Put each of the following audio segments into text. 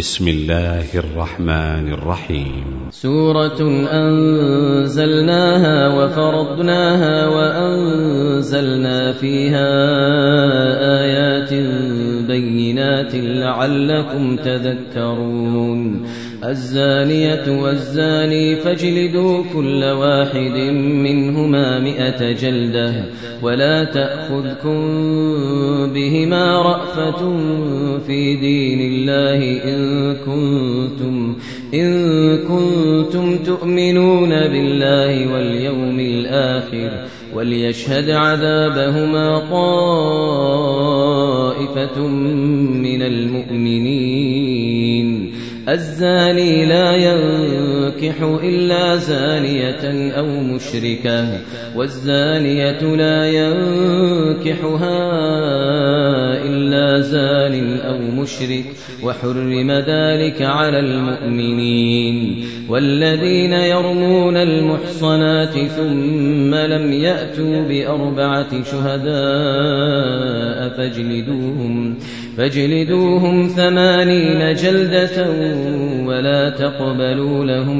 بسم الله الرحمن الرحيم. سورة أنزلناها وفرضناها وأنزلنا فيها آيات بينات لعلكم تذكرون. الزانية والزاني فاجلدوا كل واحد منهما مئة جلدة ولا تأخذكم بهما رأفة في دين الله إن كنتم إن كنتم تؤمنون بالله واليوم الآخر. وليشهد عذابهما طائفة من المؤمنين. الزاني لا ينكح إلا زانية أو مشركة والزانية لا ينكحها إلا زان أو مشرك وحرم ذلك على المؤمنين. والذين يرمون المحصنات ثم لم يأتوا بأربعة شهداء فاجلدوهم فاجلدوهم ثمانين جلدة ولا تقبلوا لهم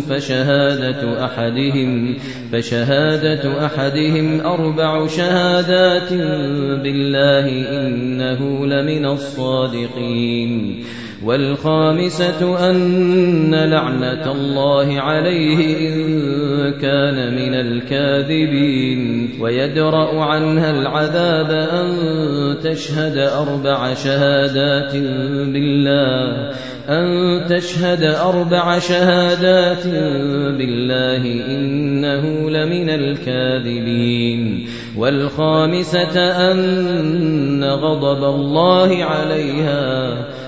فشهادة أحدهم فشهادة أحدهم أربع شهادات بالله إنه لمن الصادقين. والخامسة أن لعنة الله عليه إن كان من الكاذبين ويدرأ عنها العذاب أن تشهد أربع شهادات بالله أن تشهد أربع شهادات بالله إنه لمن الكاذبين. والخامسة أن غضب الله عليها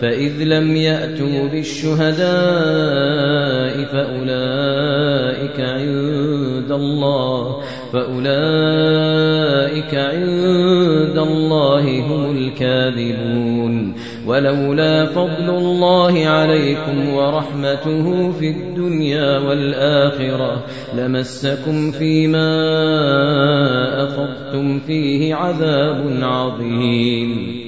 فإذ لم يأتوا بالشهداء فأولئك عند الله فأولئك عند الله هم الكاذبون. ولولا فضل الله عليكم ورحمته في الدنيا والآخرة لمسكم فيما أفضتم فيه عذاب عظيم.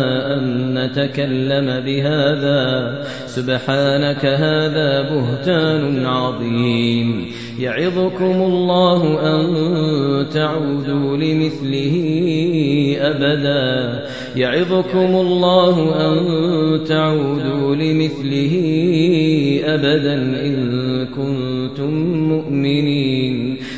أن نتكلم بهذا. سبحانك هذا بهتان عظيم. يعظكم الله أن تعودوا لمثله أبدا. يعظكم الله أن تعودوا لمثله أبدا إن كنتم مؤمنين.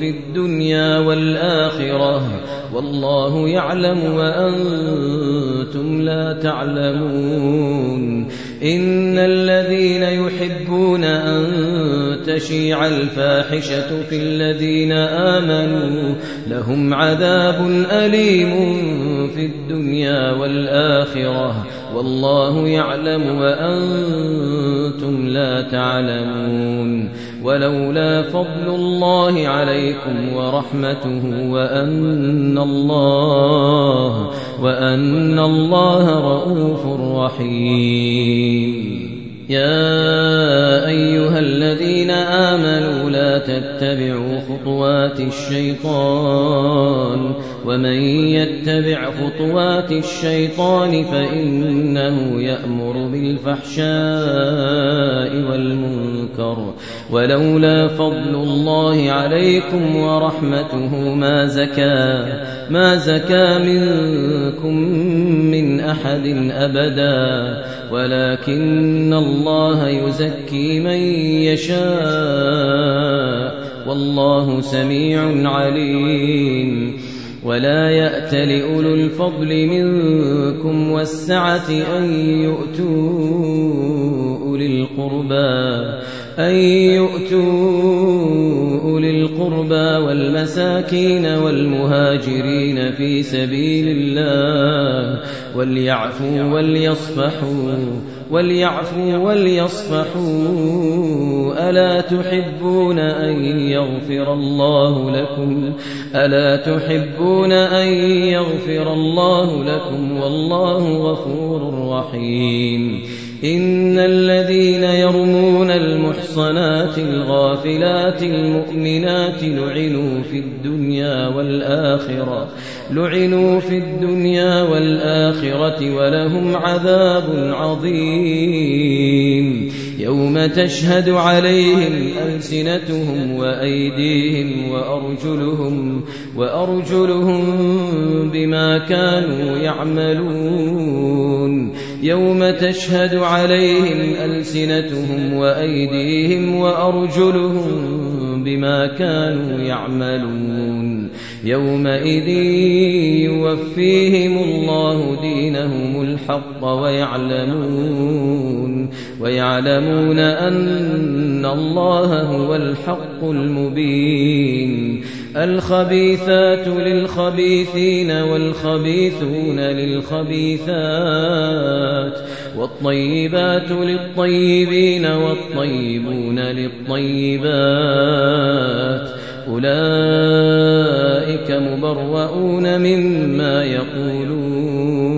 في الدنيا والآخرة. والله يعلم وأنتم لا تعلمون. إن الذين يحبون أن تشيع الفاحشة في الذين آمنوا لهم عذاب أليم. في الدنيا والآخرة والله يعلم وأنتم لا تعلمون ولولا فضل الله عليكم ورحمته وأن الله وأن الله رؤوف رحيم يا أيها الذين آمنوا لا تتبعوا خطوات الشيطان ومن يتبع خطوات الشيطان فإنه يأمر بالفحشاء والمنكر ولولا فضل الله عليكم ورحمته ما زكى ما زكى منكم من أحد أبدا ولكن الله يزكي من يشاء والله سميع عليم ولا يأت لأولو الفضل منكم والسعة أن يؤتوا أولي القربى أن يؤتوا أولي القربى والمساكين والمهاجرين في سبيل الله وليعفوا وليصفحوا وليعفوا وليصفحوا ألا تحبون أن يغفر الله لكم ألا تحبون أن يغفر الله لكم والله غفور رحيم إن الذين يرمون المحصنات الغافلات المؤمنات لعنوا في الدنيا والآخرة لعنوا في الدنيا والآخرة ولهم عذاب عظيم. يوم تشهد عليهم ألسنتهم وأيديهم وأرجلهم وأرجلهم بما كانوا يعملون يوم تشهد عليهم ألسنتهم وأيديهم وأرجلهم بما كانوا يعملون يومئذ يوفيهم الله دينهم الحق ويعلمون ويعلمون أن الله هو الحق المبين. الخبيثات للخبيثين والخبيثون للخبيثات والطيبات للطيبين والطيبون للطيبات. أولئك مبرؤون مما يقولون.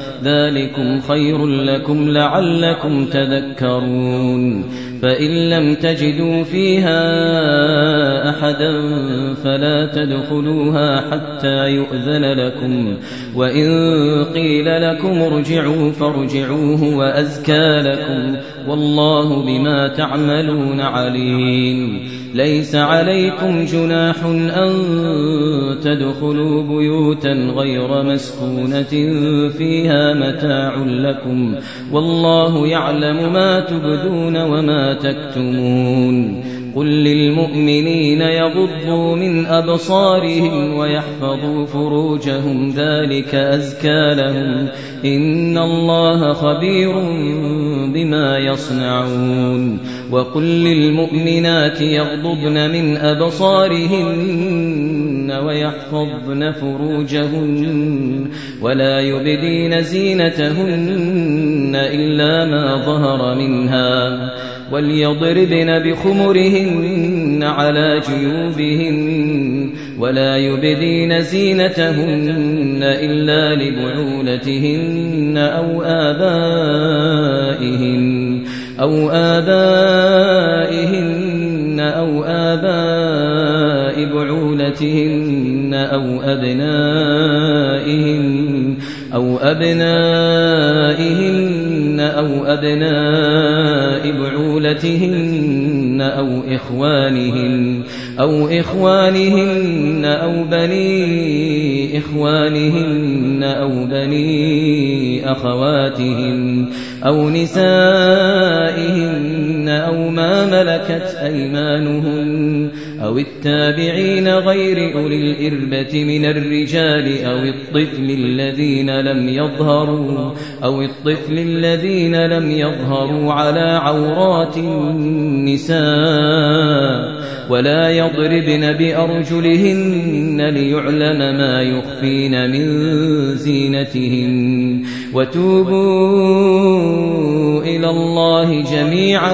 ذلكم خير لكم لعلكم تذكرون. فإن لم تجدوا فيها أحدا فلا تدخلوها حتى يؤذن لكم. وإن قيل لكم ارجعوا فارجعوه وأزكى لكم. والله بما تعملون عليم. ليس عليكم جناح أن تدخلوا بيوتا غير مسكونة فيها متاع لكم والله يعلم ما تبدون وما تكتمون قل للمؤمنين يغضوا من أبصارهم ويحفظوا فروجهم ذلك أزكى لهم إن الله خبير بما يصنعون وقل للمؤمنات يغضضن من أبصارهن ويحفظن فروجهن ولا يبدين زينتهن إلا ما ظهر منها وليضربن بخمرهن على جيوبهن ولا يبدين زينتهن إلا لبعولتهن أو آبائهن أو آبائهن أو آباء بعولتهن أو أبنائهن أو أبنائهن أو أبناء بعولتهن أو إخوانهن أو إخوانهن أو بني إخوانهن أو بني أخواتهن أو نسائهن أو ما ملكت أيمانهن أو التابعين غير أولي الإربة من الرجال أو الطفل الذين لم يظهروا أو الطفل الذين لم يظهروا على عورات النساء ولا يضربن بأرجلهن ليعلم ما يخفين من زينتهن وتوبوا إلى الله جميعا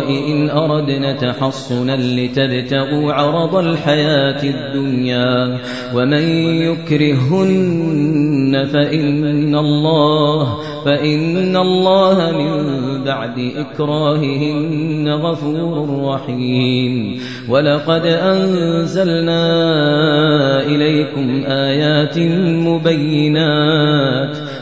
إن أردنا تحصنا لتبتغوا عرض الحياة الدنيا ومن يكرهن فإن الله فإن الله من بعد إكراههن غفور رحيم ولقد أنزلنا إليكم آيات مبينات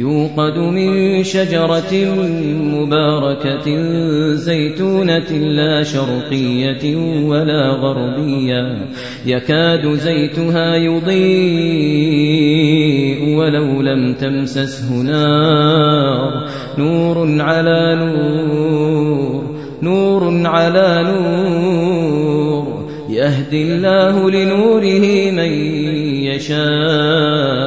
يوقد من شجرة مباركة زيتونة لا شرقية ولا غربية. يكاد زيتها يضيء ولو لم تمسسه نار. نور على نور نور على نور. يهدي الله لنوره من يشاء.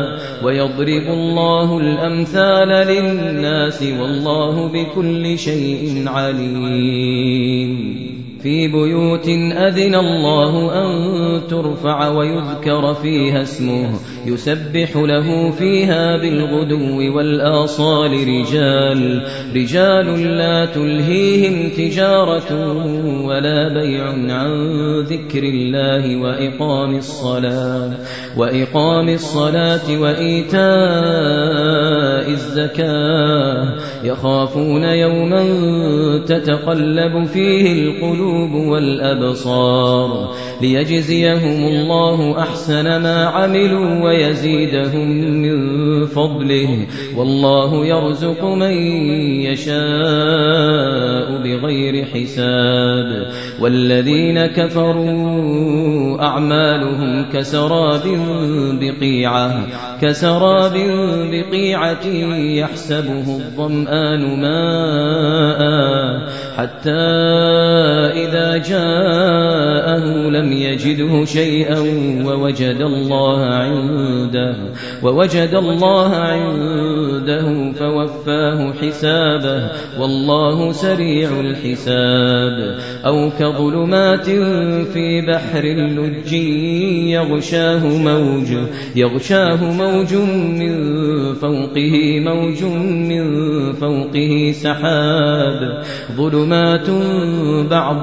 ويضرب الله الأمثال للناس والله بكل شيء عليم. في بيوت أذن الله أن ترفع ويذكر فيها اسمه. يسبح له فيها بالغدو والآصال رجال. رجال لا تلهيهم تجارة ولا بيع عن ذكر الله وإقام الصلاة. وإقام الصلاة وإيتاء الزكاة. يخافون يوما تتقلب فيه القلوب والأبصار ليجزيهم الله أحسن ما عملوا ويزيدهم من فضله والله يرزق من يشاء بغير حساب والذين كفروا أعمالهم كسراب بقيعة كسراب بقيعة يحسبه الظمآن ماء حتى إذا جاءه لم يجده شيئا ووجد الله عنده ووجد الله عنده فوفاه حسابه والله سريع الحساب. أو كظلمات في بحر اللج يغشاه موج يغشاه موج من فوقه موج من فوقه سحاب. ظلمات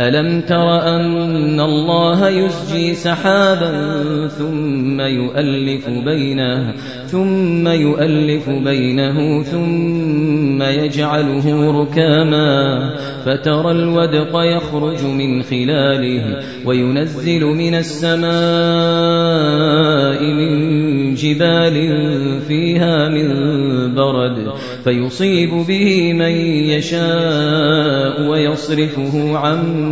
ألم تر أن الله يسجي سحابا ثم يؤلف بينه ثم يؤلف بينه ثم يجعله ركاما فترى الودق يخرج من خلاله وينزل من السماء من جبال فيها من برد فيصيب به من يشاء ويصرفه عن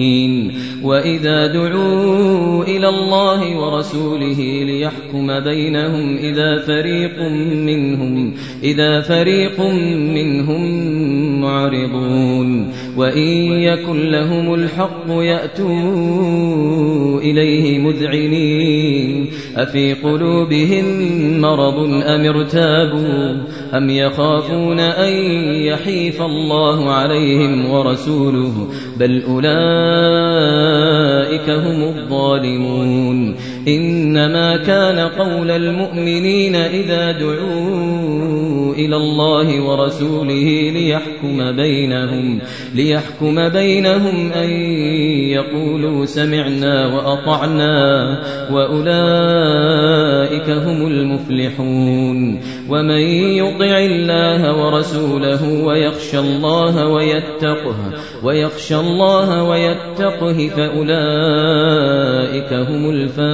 وإذا دعوا إلى الله ورسوله ليحكم بينهم إذا فريق منهم إذا فريق منهم معرضون وإن يكن لهم الحق يأتوا إليه مذعنين أفي قلوبهم مرض أم ارتابوا أم يخافون أن يحيف الله عليهم ورسوله بل أولئك هم الظالمون إنما كان قول المؤمنين إذا دعوا إلى الله ورسوله ليحكم بينهم ليحكم بينهم أن يقولوا سمعنا وأطعنا وأولئك هم المفلحون ومن يطع الله ورسوله ويخشى الله ويتقه ويخشى الله ويتقه فأولئك هم الفائزون.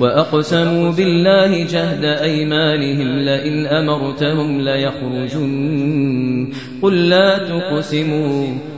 وأقسموا بالله جهد أيمانهم لئن أمرتهم ليخرجن. قل لا تقسموا.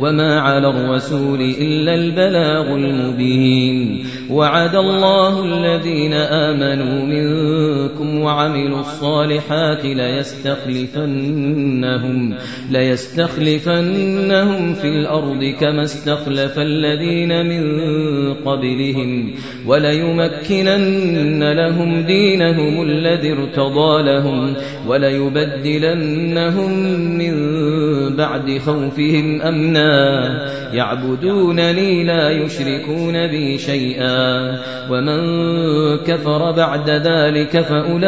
وما على الرسول إلا البلاغ المبين وعد الله الذين آمنوا منكم وعملوا الصالحات ليستخلفنهم ليستخلفنهم في الأرض كما استخلف الذين من قبلهم وليمكنن لهم دينهم الذي ارتضى لهم وليبدلنهم من بعد خوفهم أمنا يعبدونني لا يشركون بي شيئا ومن كفر بعد ذلك فأولئك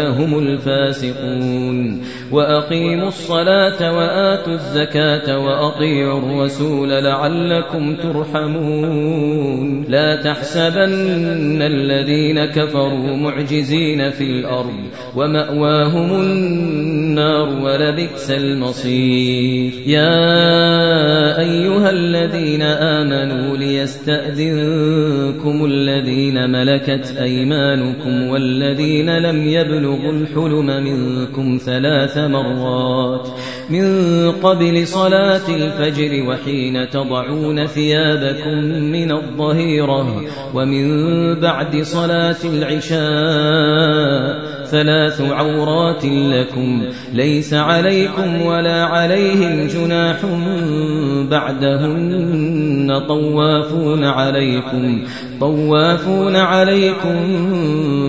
هم الفاسقون وأقيموا الصلاة وآتوا الزكاة وأطيعوا الرسول لعلكم ترحمون. لا تحسبن الذين كفروا معجزين في الأرض ومأواهم النار ولبئس المصير. يا أيها الذين آمنوا ليستأذنكم الذين ملكت أيمانكم والذين لم يبلغوا الحلم منكم ثلاث مرات. من قبل صلاة الفجر وحين تضعون ثيابكم من الظهيرة ومن بعد صلاة العشاء ثلاث عورات لكم ليس عليكم ولا عليهم جناح بعدهن طوافون عليكم طوافون عليكم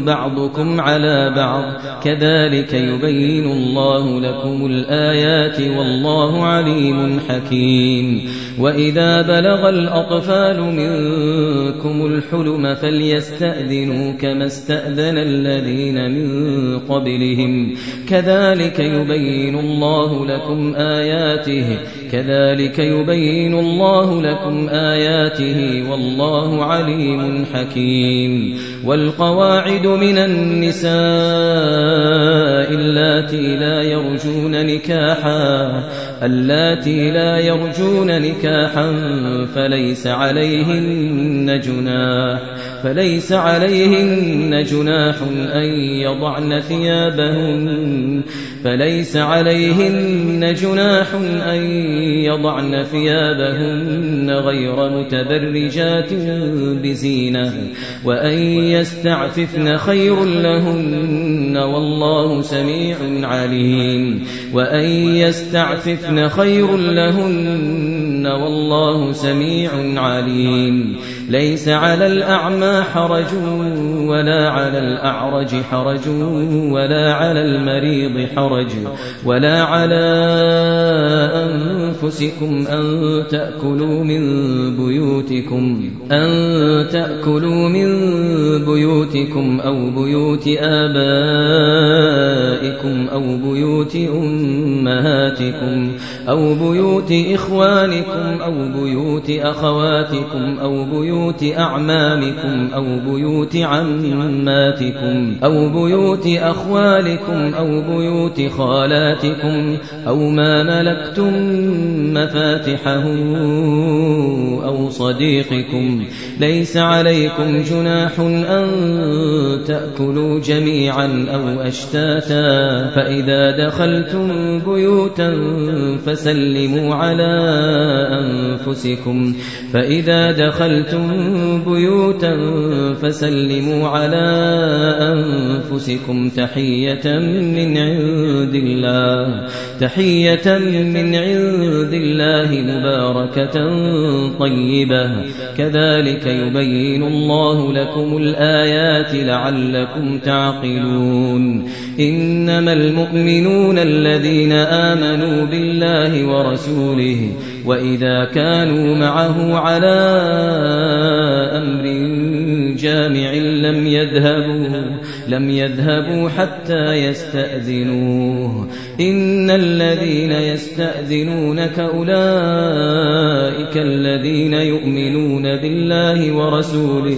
بعضكم على بعض كذلك يبين الله لكم الآيات والله عليم حكيم وإذا بلغ الأطفال منكم الحلم فليستأذنوا كما استأذن الذين من قبلهم. كذلك يبين الله لكم آياته. كذلك يبين الله لكم آياته والله عليم حكيم. والقواعد من النساء اللاتي لا يرجون نكاحا اللاتي لا يرجون نكاحا فليس عليهن جناح فليس عليهن جناح أن يضعن ثيابهن فليس عليهن جناح أن يضعن ثيابهن غير متبرجات بزينة وأن يستعففن خير لهن والله سميع عليم وأن يستعففن خير لهن والله سميع عليم. ليس على الأعمى حرج ولا على الأعرج حرج ولا على المريض حرج ولا على أنفسكم أن تأكلوا من بيوتكم أن تأكلوا من بيوتكم أو بيوت آبائكم أو بيوت أمهاتكم أو بيوت إخوانكم أو بيوت أخواتكم أو بيوت أعمامكم أو بيوت عماتكم أو بيوت أخوالكم أو بيوت خالاتكم أو ما ملكتم مفاتحه أو صديقكم ليس عليكم جناح أن تأكلوا جميعا أو أشتاتا فإذا دخلتم بيوتا فسلموا على أنفسكم فإذا دخلتم بيوتا فسلموا على أنفسكم تحية من عند الله. تحية من عند الله مباركة طيبة. كذلك يبين الله لكم الآيات لعلكم تعقلون. إنما المؤمنون الذين آمنوا بالله ورسوله وإذا كانوا معه على أمر جامع لم يذهبوا لم يذهبوا حتى يستأذنوه. إن الذين يستأذنونك أولئك الذين يؤمنون بالله ورسوله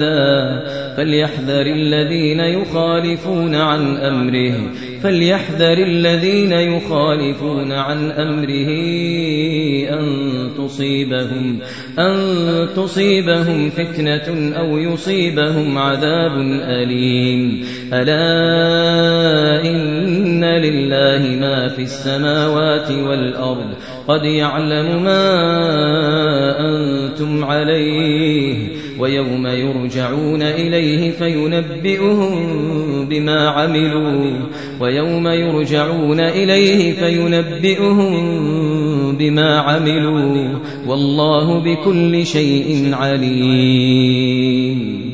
فليحذر الذين يخالفون عن أمره فليحذر الذين يخالفون عن أمره أن تصيبهم أن تصيبهم فتنة أو يصيبهم عذاب أليم. ألا إن لله ما في السماوات والأرض قد يعلم ما أنتم عليه. ويوم يرجعون إليه فينبئهم بما عملوا. ويوم يرجعون إليه فينبئهم بما عملوا. والله بكل شيء عليم.